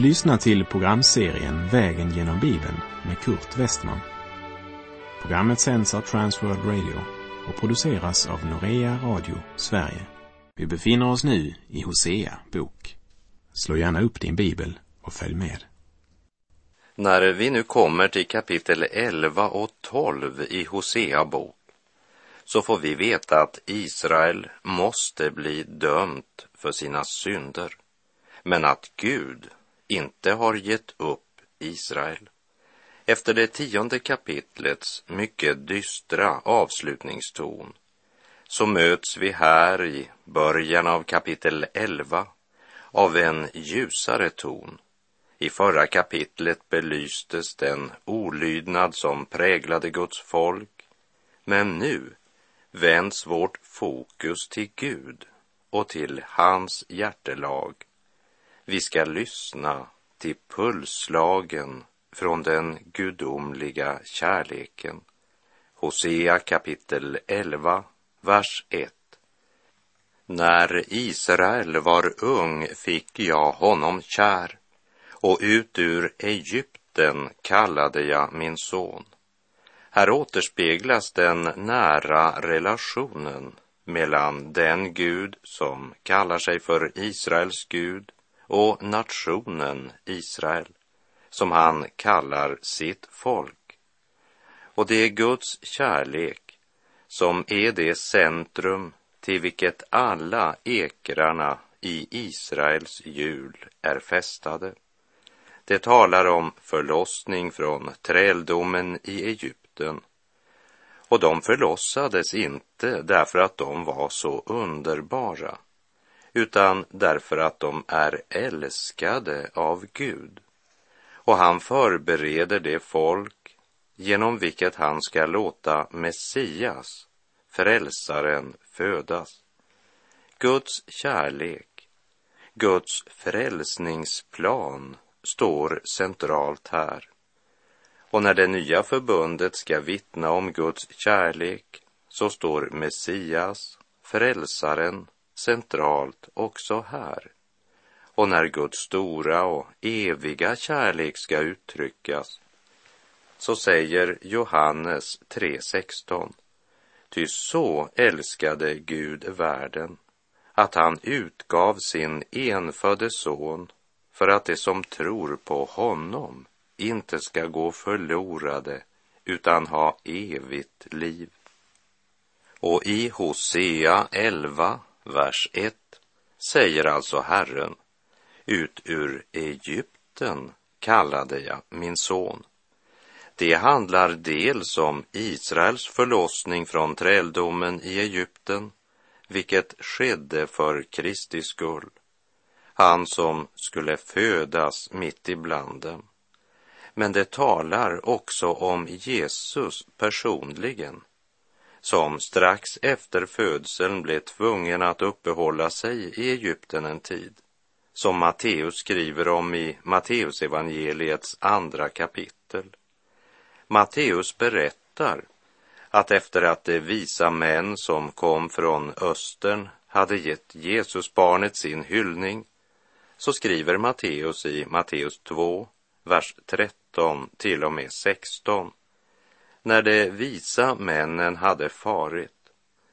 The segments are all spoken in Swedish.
Du lyssnar till programserien Vägen genom Bibeln med Kurt Westman. Programmet sänds av Transworld Radio och produceras av Norea Radio Sverige. Vi befinner oss nu i Hosea bok. Slå gärna upp din bibel och följ med. När vi nu kommer till kapitel 11 och 12 i Hosea bok så får vi veta att Israel måste bli dömt för sina synder, men att Gud inte har gett upp Israel. Efter det tionde kapitlets mycket dystra avslutningston så möts vi här i början av kapitel 11 av en ljusare ton. I förra kapitlet belystes den olydnad som präglade Guds folk, men nu vänds vårt fokus till Gud och till hans hjärtelag. Vi ska lyssna till pulsslagen från den gudomliga kärleken. Hosea kapitel 11, vers 1. När Israel var ung fick jag honom kär och ut ur Egypten kallade jag min son. Här återspeglas den nära relationen mellan den Gud som kallar sig för Israels Gud och nationen Israel, som han kallar sitt folk. Och det är Guds kärlek som är det centrum till vilket alla ekrarna i Israels hjul är fästade. Det talar om förlossning från träldomen i Egypten. Och de förlossades inte därför att de var så underbara, utan därför att de är älskade av Gud. Och han förbereder det folk genom vilket han ska låta Messias, frälsaren, födas. Guds kärlek, Guds frälsningsplan står centralt här. Och när det nya förbundet ska vittna om Guds kärlek så står Messias, frälsaren, centralt också här. Och när Guds stora och eviga kärlek ska uttryckas så säger Johannes 3.16 Ty så älskade Gud världen att han utgav sin enfödde son för att de som tror på honom inte ska gå förlorade utan ha evigt liv. Och i Hosea 11, vers 1 säger alltså Herren, ut ur Egypten kallade jag min son. Det handlar dels om Israels förlossning från träldomen i Egypten, vilket skedde för Kristi skull. Han som skulle födas mitt ibland dem. Men det talar också om Jesus personligen, som strax efter födseln blev tvungen att uppehålla sig i Egypten en tid, som Matteus skriver om i Matteusevangeliets andra kapitel. Matteus berättar att efter att de visa män som kom från östern hade gett Jesusbarnet sin hyllning så skriver Matteus i Matteus 2, vers 13 till och med 16. När de visa männen hade farit,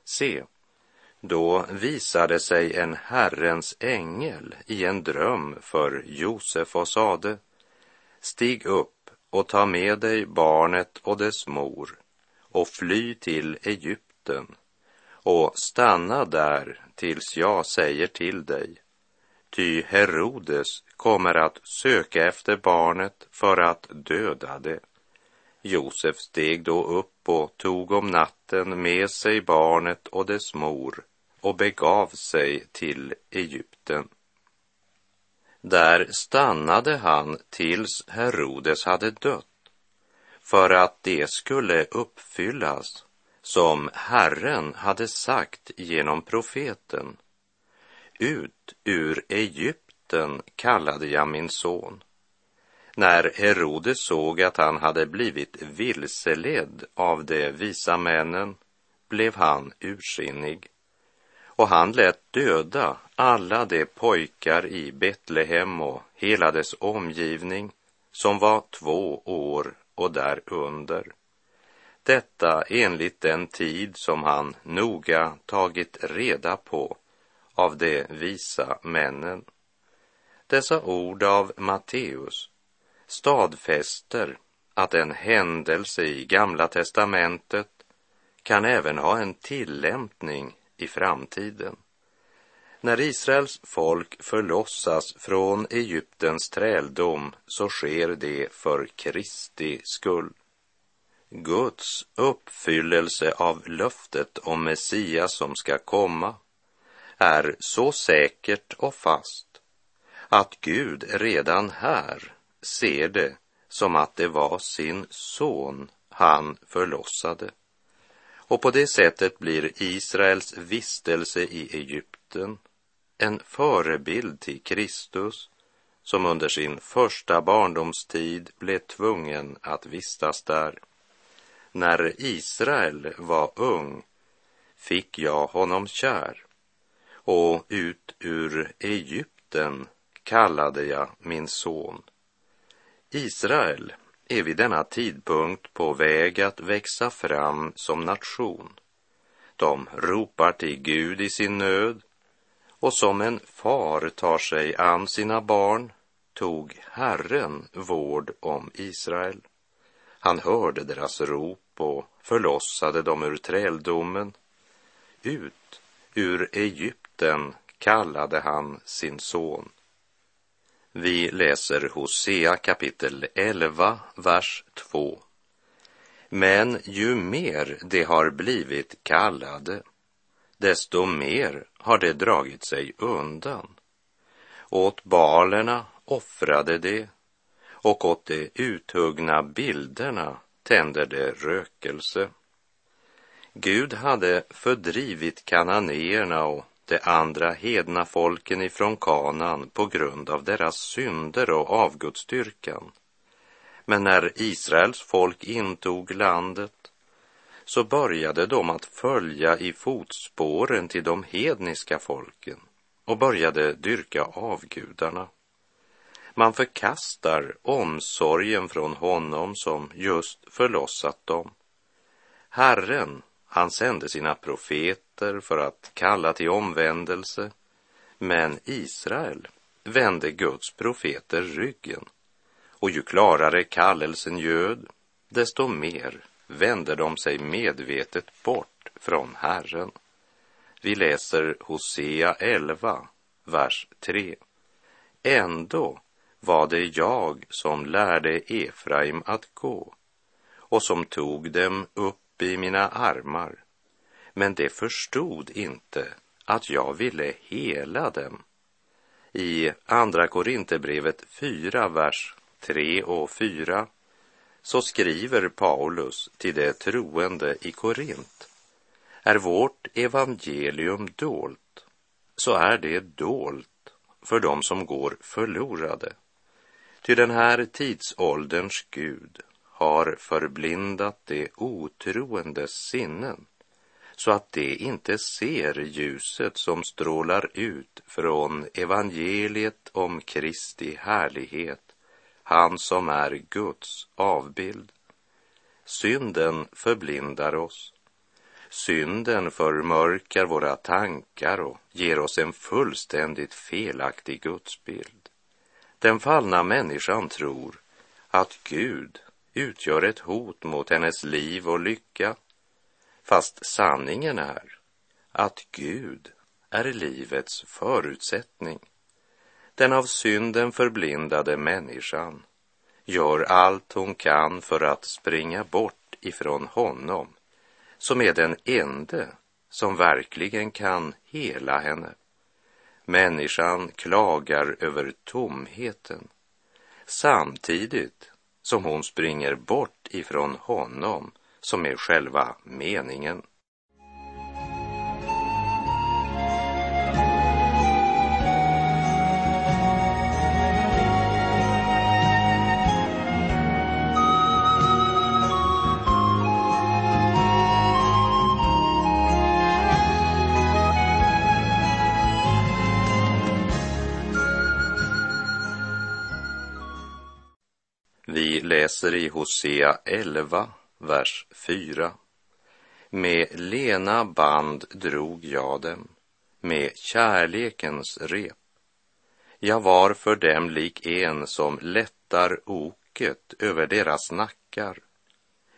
se, då visade sig en Herrens ängel i en dröm för Josef och sade, stig upp och ta med dig barnet och dess mor och fly till Egypten och stanna där tills jag säger till dig. Ty Herodes kommer att söka efter barnet för att döda det. Josef steg då upp och tog om natten med sig barnet och dess mor och begav sig till Egypten. Där stannade han tills Herodes hade dött för att det skulle uppfyllas som Herren hade sagt genom profeten. Ut ur Egypten kallade jag min son. När Herodes såg att han hade blivit vilseledd av de visa männen blev han ursinnig och han lät döda alla de pojkar i Betlehem och hela dess omgivning som var två år och därunder. Detta enligt den tid som han noga tagit reda på av de visa männen. Dessa ord av Matteus stadfäster att en händelse i Gamla testamentet kan även ha en tillämpning i framtiden. När Israels folk förlossas från Egyptens träldom så sker det för Kristi skull. Guds uppfyllelse av löftet om Messias som ska komma är så säkert och fast att Gud redan här ser det som att det var sin son han förlossade. Och på det sättet blir Israels vistelse i Egypten en förebild till Kristus som under sin första barndomstid blev tvungen att vistas där. När Israel var ung fick jag honom kär och ut ur Egypten kallade jag min son. Israel är vid denna tidpunkt på väg att växa fram som nation. De ropar till Gud i sin nöd och som en far tar sig an sina barn tog Herren vård om Israel. Han hörde deras rop och förlossade dem ur träldomen. Ut ur Egypten kallade han sin son. Vi läser Hosea kapitel 11, vers 2. Men ju mer de har blivit kallade, desto mer har de dragit sig undan. Åt balerna offrade de och åt de uthuggna bilderna tände de rökelse. Gud hade fördrivit kananéerna och de andra hedna folken ifrån Kanan på grund av deras synder och avgudsdyrkan. Men när Israels folk intog landet så började de att följa i fotspåren till de hedniska folken och började dyrka avgudarna. Man förkastar omsorgen från honom som just förlossat dem. Herren, han sände sina profeter för att kalla till omvändelse, men Israel vände Guds profeter ryggen. Och ju klarare kallelsen ljöd, desto mer vände de sig medvetet bort från Herren. Vi läser Hosea 11, vers 3. Ändå var det jag som lärde Efraim att gå och som tog dem upp i mina armar. Men det förstod inte att jag ville hela dem. I Andra Korinthierbrevet 4, vers 3 och 4 så skriver Paulus till de troende i Korint. Är vårt evangelium dolt, så är det dolt för dem som går förlorade. Ty den här tidsålderns Gud har förblindat de otroendes sinnen så att de inte ser ljuset som strålar ut från evangeliet om Kristi härlighet, han som är Guds avbild. Synden förblindar oss. Synden förmörkar våra tankar och ger oss en fullständigt felaktig gudsbild. Den fallna människan tror att Gud utgör ett hot mot hennes liv och lycka, fast sanningen är att Gud är livets förutsättning. Den av synden förblindade människan gör allt hon kan för att springa bort ifrån honom, som är den ende som verkligen kan hela henne. Människan klagar över tomheten samtidigt som hon springer bort ifrån honom som är själva meningen. Läser i Hosea 11, vers 4. Med lena band drog jag dem, med kärlekens rep. Jag var för dem lik en som lättar oket över deras nackar.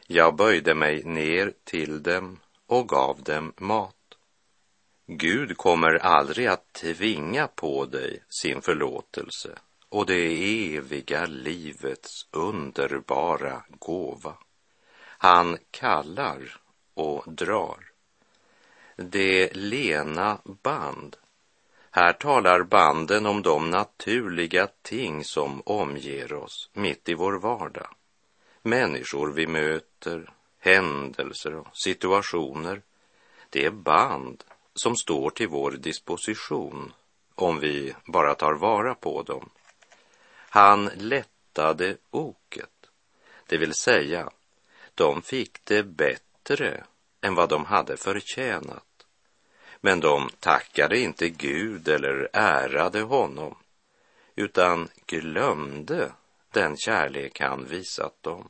Jag böjde mig ner till dem och gav dem mat. Gud kommer aldrig att tvinga på dig sin förlåtelse och det eviga livets underbara gåva. Han kallar och drar. Det lena band. Här talar banden om de naturliga ting som omger oss mitt i vår vardag. Människor vi möter, händelser och situationer. Det är band som står till vår disposition om vi bara tar vara på dem. Han lättade oket, det vill säga, de fick det bättre än vad de hade förtjänat. Men de tackade inte Gud eller ärade honom, utan glömde den kärlek han visat dem.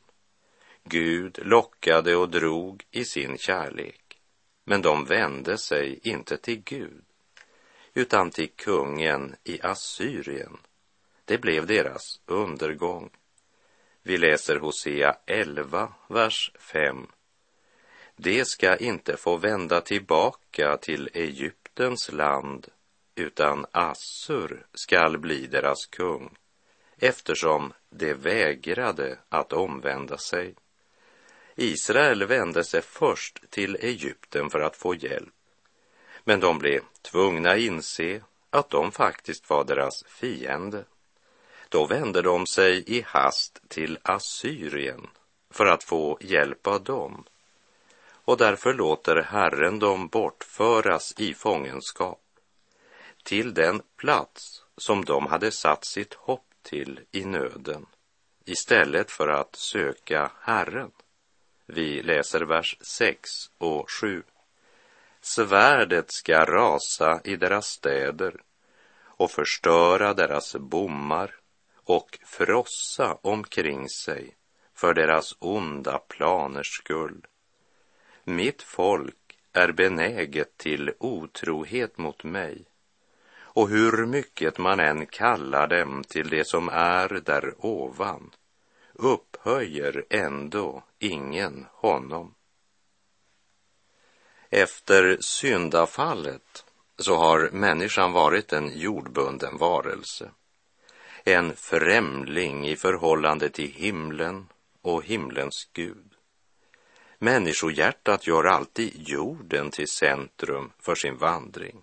Gud lockade och drog i sin kärlek, men de vände sig inte till Gud, utan till kungen i Assyrien. Det blev deras undergång. Vi läser Hosea 11, vers 5. De ska inte få vända tillbaka till Egyptens land, utan Assur skall bli deras kung, eftersom de vägrade att omvända sig. Israel vände sig först till Egypten för att få hjälp, men de blev tvungna inse att de faktiskt var deras fiende. Då vände de sig i hast till Assyrien för att få hjälp av dem. Och därför låter Herren dem bortföras i fångenskap till den plats som de hade satt sitt hopp till i nöden istället för att söka Herren. Vi läser vers 6 och 7. Svärdet ska rasa i deras städer och förstöra deras bommar och frossa omkring sig för deras onda planers skull. Mitt folk är benäget till otrohet mot mig och hur mycket man än kallar dem till det som är där ovan upphöjer ändå ingen honom. Efter syndafallet så har människan varit en jordbunden varelse en främling i förhållande till himlen och himlens Gud. Människohjärtat gör alltid jorden till centrum för sin vandring.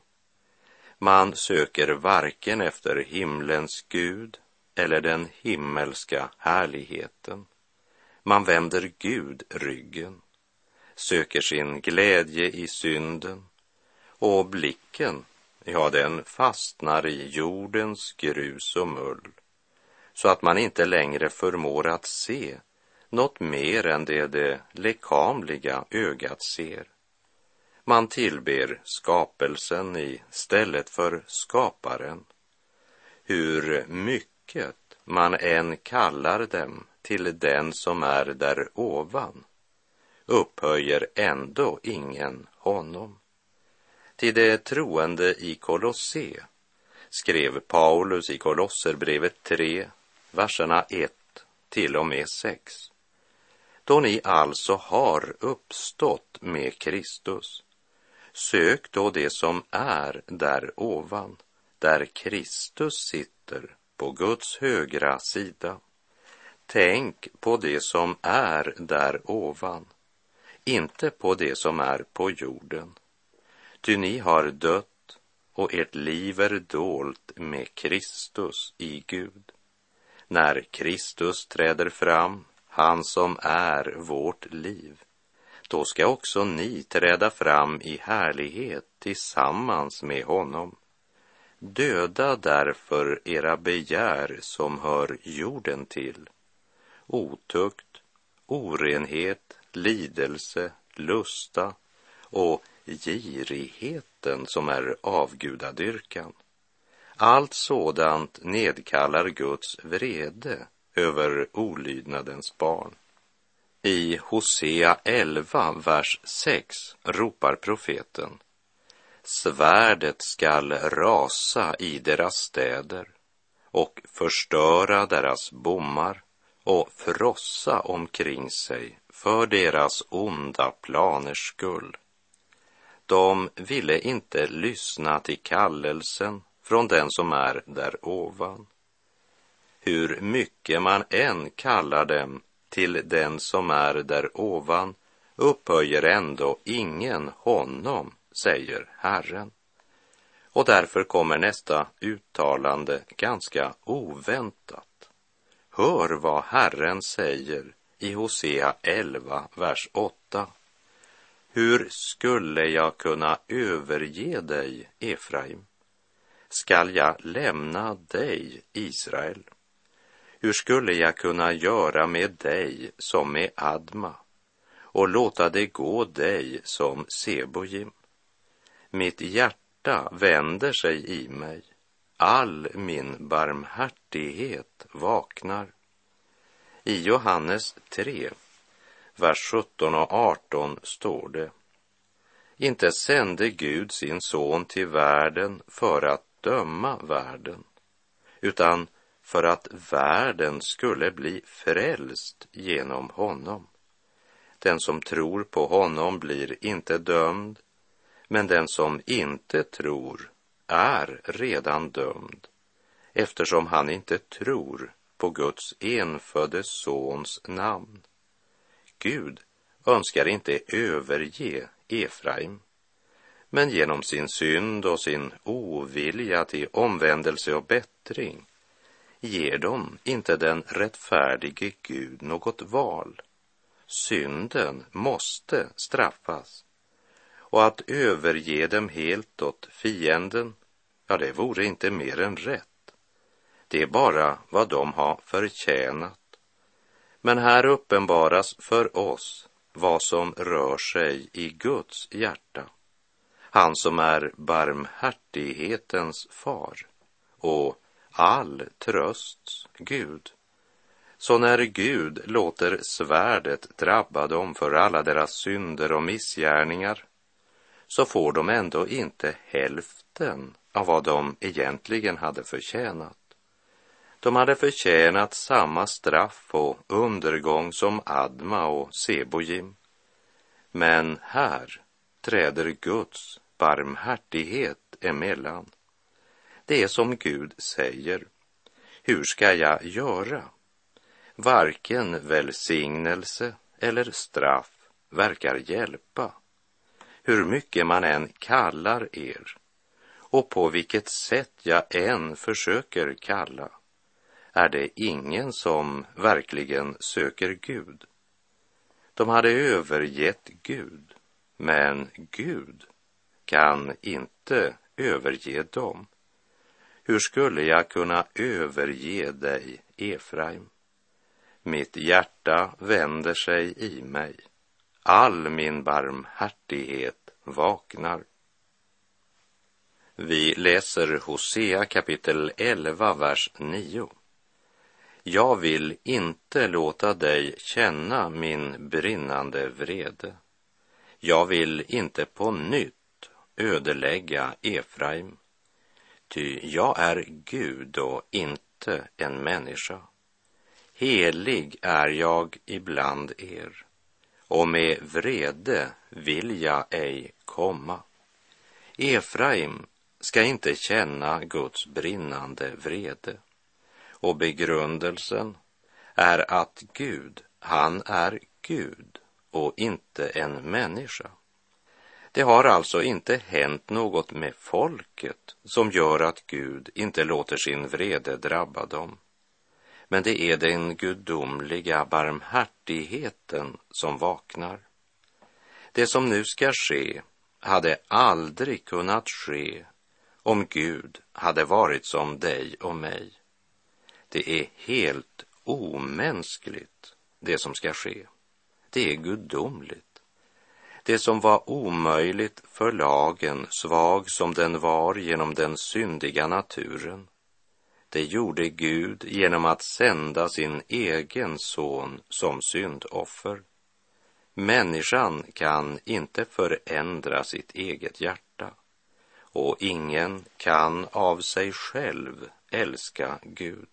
Man söker varken efter himlens Gud eller den himmelska härligheten. Man vänder Gud ryggen, söker sin glädje i synden och blicken ja, den fastnar i jordens grus och mull så att man inte längre förmår att se något mer än det det lekamliga ögat ser. Man tillber skapelsen i stället för skaparen. Hur mycket man än kallar dem till den som är där ovan upphöjer ändå ingen honom. Till de troende i Kolosse skrev Paulus i Kolosserbrevet 3, verserna 1 till och med 6. Då ni alltså har uppstått med Kristus, sök då det som är där ovan, där Kristus sitter på Guds högra sida. Tänk på det som är där ovan, inte på det som är på jorden. Ty ni har dött och ert liv är dolt med Kristus i Gud. När Kristus träder fram, han som är vårt liv, då ska också ni träda fram i härlighet tillsammans med honom. Döda därför era begär som hör jorden till. Otukt, orenhet, lidelse, lusta och girigheten som är avgudadyrkan. Allt sådant nedkallar Guds vrede över olydnadens barn. I Hosea 11, vers 6 ropar profeten Svärdet skall rasa i deras städer och förstöra deras bommar och frossa omkring sig för deras onda planers skull. De ville inte lyssna till kallelsen från den som är där ovan. Hur mycket man än kallar dem till den som är där ovan upphöjer ändå ingen honom, säger Herren. Och därför kommer nästa uttalande ganska oväntat. Hör vad Herren säger i Hosea 11, vers 8. Hur skulle jag kunna överge dig, Efraim? Skall jag lämna dig, Israel? Hur skulle jag kunna göra med dig som med Adma och låta det gå dig som Sebojim? Mitt hjärta vänder sig i mig, all min barmhärtighet vaknar. I Johannes 3, vers 17 och 18 står det inte sände Gud sin son till världen för att döma världen, utan för att världen skulle bli frälst genom honom. Den som tror på honom blir inte dömd, men den som inte tror är redan dömd eftersom han inte tror på Guds enfödde sons namn. Gud önskar inte överge Efraim, men genom sin synd och sin ovilja till omvändelse och bättring ger de inte den rättfärdige Gud något val. Synden måste straffas. Och att överge dem helt åt fienden, ja, det vore inte mer än rätt. Det är bara vad de har förtjänat. Men här uppenbaras för oss vad som rör sig i Guds hjärta. Han som är barmhärtighetens far och all trösts Gud. Så när Gud låter svärdet drabba dem för alla deras synder och missgärningar så får de ändå inte hälften av vad de egentligen hade förtjänat. De hade förtjänat samma straff och undergång som Adma och Sebojim. Men här träder Guds barmhärtighet emellan. Det är som Gud säger. Hur ska jag göra? Varken välsignelse eller straff verkar hjälpa. Hur mycket man än kallar er och på vilket sätt jag än försöker kalla är det ingen som verkligen söker Gud. De hade övergett Gud, men Gud kan inte överge dem. Hur skulle jag kunna överge dig, Efraim? Mitt hjärta vänder sig i mig. All min barmhärtighet vaknar. Vi läser Hosea kapitel 11, vers 9. Jag vill inte låta dig känna min brinnande vrede. Jag vill inte på nytt ödelägga Efraim Ty jag är Gud och inte en människa. Helig är jag ibland er, och med vrede vill jag ej komma. Efraim ska inte känna Guds brinnande vrede. Och begrundelsen är att Gud, han är Gud och inte en människa. Det har alltså inte hänt något med folket som gör att Gud inte låter sin vrede drabba dem. Men det är den gudomliga barmhärtigheten som vaknar. Det som nu ska ske hade aldrig kunnat ske om Gud hade varit som dig och mig. Det är helt omänskligt, det som ska ske. Det är gudomligt. Det som var omöjligt för lagen, svag som den var genom den syndiga naturen, Det gjorde Gud genom att sända sin egen son som syndoffer. Människan kan inte förändra sitt eget hjärta och ingen kan av sig själv älska Gud.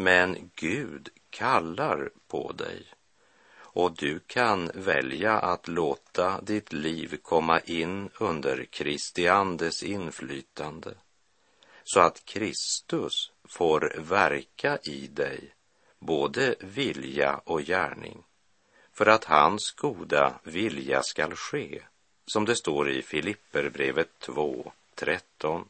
Men Gud kallar på dig och du kan välja att låta ditt liv komma in under Kristi andes inflytande så att Kristus får verka i dig både vilja och gärning för att hans goda vilja skall ske, som det står i Filipperbrevet 2, 13.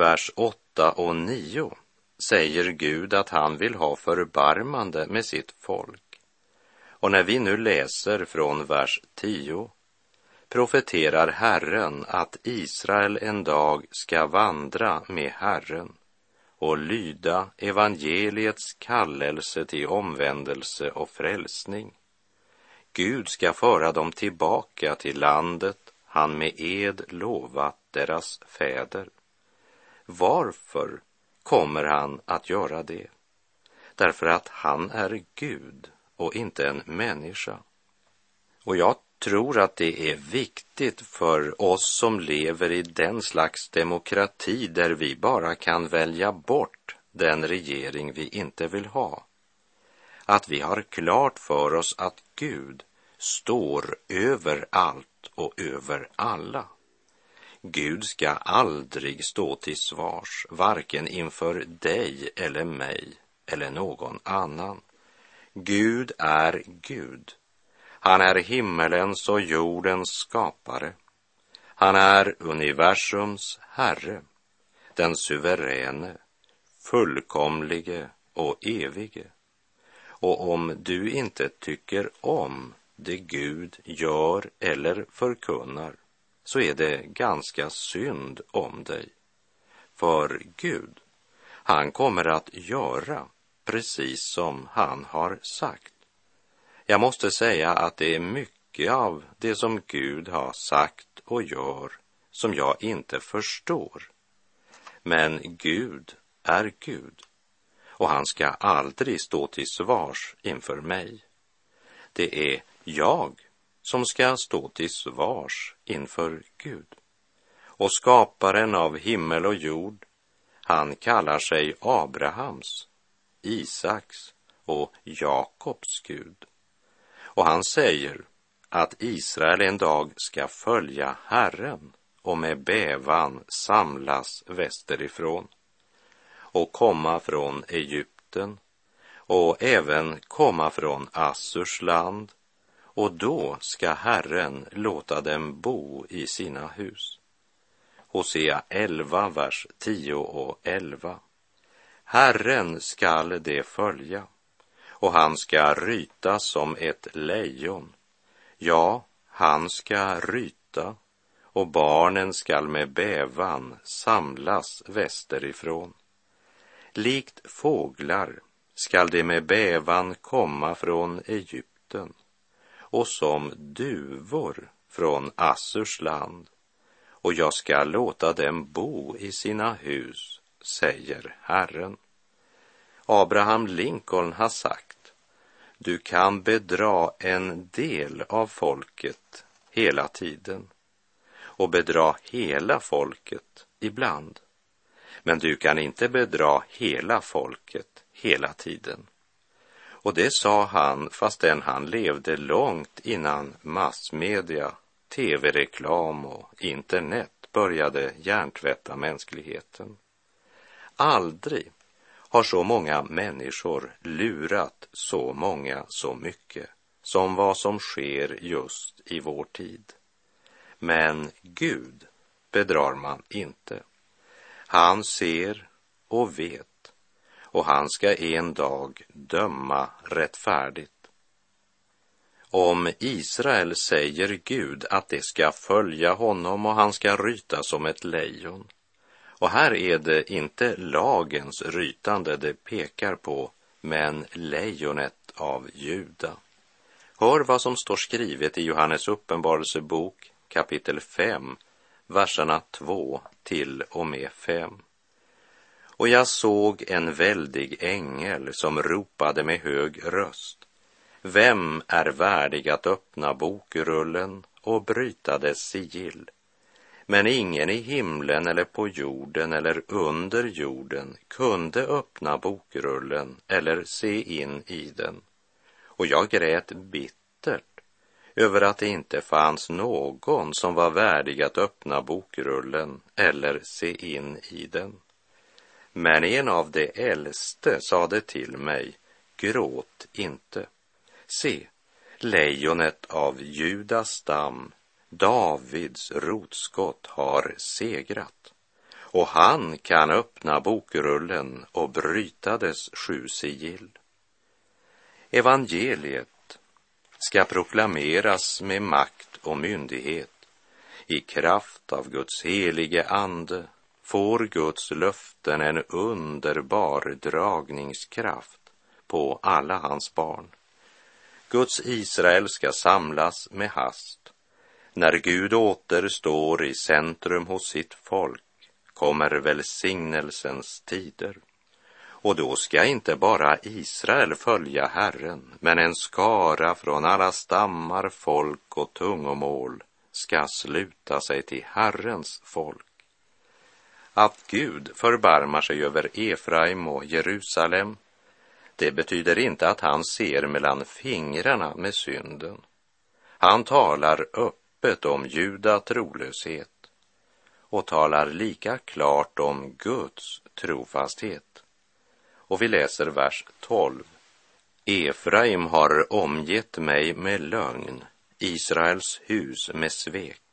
Vers 8 och 9 säger Gud att han vill ha förbarmande med sitt folk. Och när vi nu läser från vers 10 profeterar Herren att Israel en dag ska vandra med Herren och lyda evangeliets kallelse till omvändelse och frälsning. Gud ska föra dem tillbaka till landet han med ed lovat deras fäder. Varför kommer han att göra det? Därför att han är Gud och inte en människa. Och jag tror att det är viktigt för oss som lever i den slags demokrati där vi bara kan välja bort den regering vi inte vill ha. Att vi har klart för oss att Gud står över allt och över alla. Gud ska aldrig stå till svars, varken inför dig eller mig eller någon annan. Gud är Gud. Han är himmelens och jordens skapare. Han är universums Herre, den suveräne, fullkomlige och evige. Och om du inte tycker om det Gud gör eller förkunnar så är det ganska synd om dig. För Gud, han kommer att göra precis som han har sagt. Jag måste säga att det är mycket av det som Gud har sagt och gör som jag inte förstår. Men Gud är Gud och han ska aldrig stå till svars inför mig. Det är jag som ska stå till svars inför Gud. Och skaparen av himmel och jord, han kallar sig Abrahams, Isaks och Jakobs Gud. Och han säger att Israel en dag ska följa Herren och med bävan samlas västerifrån och komma från Egypten och även komma från Assurs land och då ska Herren låta dem bo i sina hus. Hosea 11, vers 10 och 11. Herren skall det följa och han ska ryta som ett lejon. Ja, han ska ryta och barnen skall med bävan samlas västerifrån. Likt fåglar skall de med bävan komma från Egypten och som duvor från Assurs land och jag ska låta dem bo i sina hus, säger Herren. Abraham Lincoln har sagt, du kan bedra en del av folket hela tiden och bedra hela folket ibland. Men du kan inte bedra hela folket hela tiden. Och det sa han fastän han levde långt innan massmedia, tv-reklam och internet började hjärntvätta mänskligheten. Aldrig har så många människor lurat så många så mycket som vad som sker just i vår tid. Men Gud bedrar man inte. Han ser och vet och han ska en dag döma rättfärdigt. Om Israel säger Gud att det ska följa honom och han ska ryta som ett lejon Och här är det inte lagens rytande det pekar på, men lejonet av Juda. Hör vad som står skrivet i Johannes uppenbarelsebok kapitel 5, verserna 2 till och med 5. Och jag såg en väldig ängel som ropade med hög röst. Vem är värdig att öppna bokrullen och bryta dess sigill? Men ingen i himlen eller på jorden eller under jorden kunde öppna bokrullen eller se in i den. Och jag grät bittert över att det inte fanns någon som var värdig att öppna bokrullen eller se in i den. Men en av de äldste sade till mig, gråt inte. Se, lejonet av Judas stam, Davids rotskott, har segrat och han kan öppna bokrullen och bryta dess sju sigill. Evangeliet ska proklameras med makt och myndighet i kraft av Guds helige ande får Guds löften en underbar dragningskraft på alla hans barn. Guds Israel ska samlas med hast. När Gud återstår i centrum hos sitt folk kommer välsignelsens tider. Och då ska inte bara Israel följa Herren, men en skara från alla stammar, folk och tungomål ska sluta sig till Herrens folk att Gud förbarmar sig över Efraim och Jerusalem, det betyder inte att han ser mellan fingrarna med synden. Han talar öppet om juda trolöshet och talar lika klart om Guds trofasthet. Och vi läser vers 12. Efraim har omgett mig med lögn, Israels hus med svek.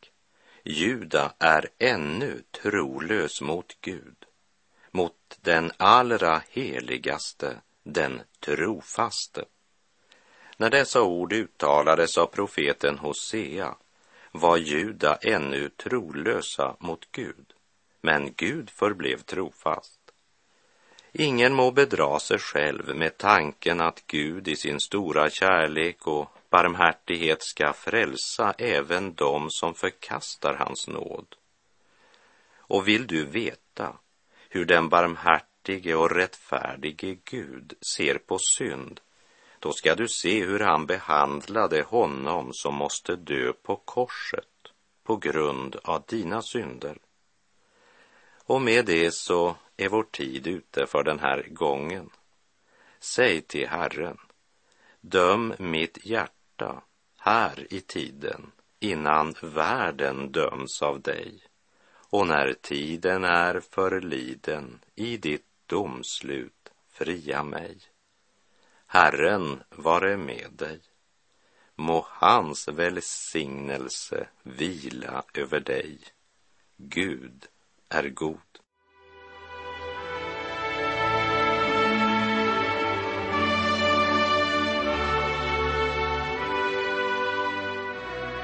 Juda är ännu trolös mot Gud, mot den allra heligaste, den trofaste. När dessa ord uttalades av profeten Hosea var Juda ännu trolösa mot Gud, men Gud förblev trofast. Ingen må bedra sig själv med tanken att Gud i sin stora kärlek och barmhärtighet ska frälsa även dem som förkastar hans nåd. Och vill du veta hur den barmhärtige och rättfärdige Gud ser på synd, då ska du se hur han behandlade honom som måste dö på korset på grund av dina synder. Och med det så är vår tid ute för den här gången. Säg till Herren, döm mitt hjärta hjärta här i tiden innan världen döms av dig och när tiden är förliden i ditt domslut fria mig. Herren vare med dig. Må hans välsignelse vila över dig. Gud är god.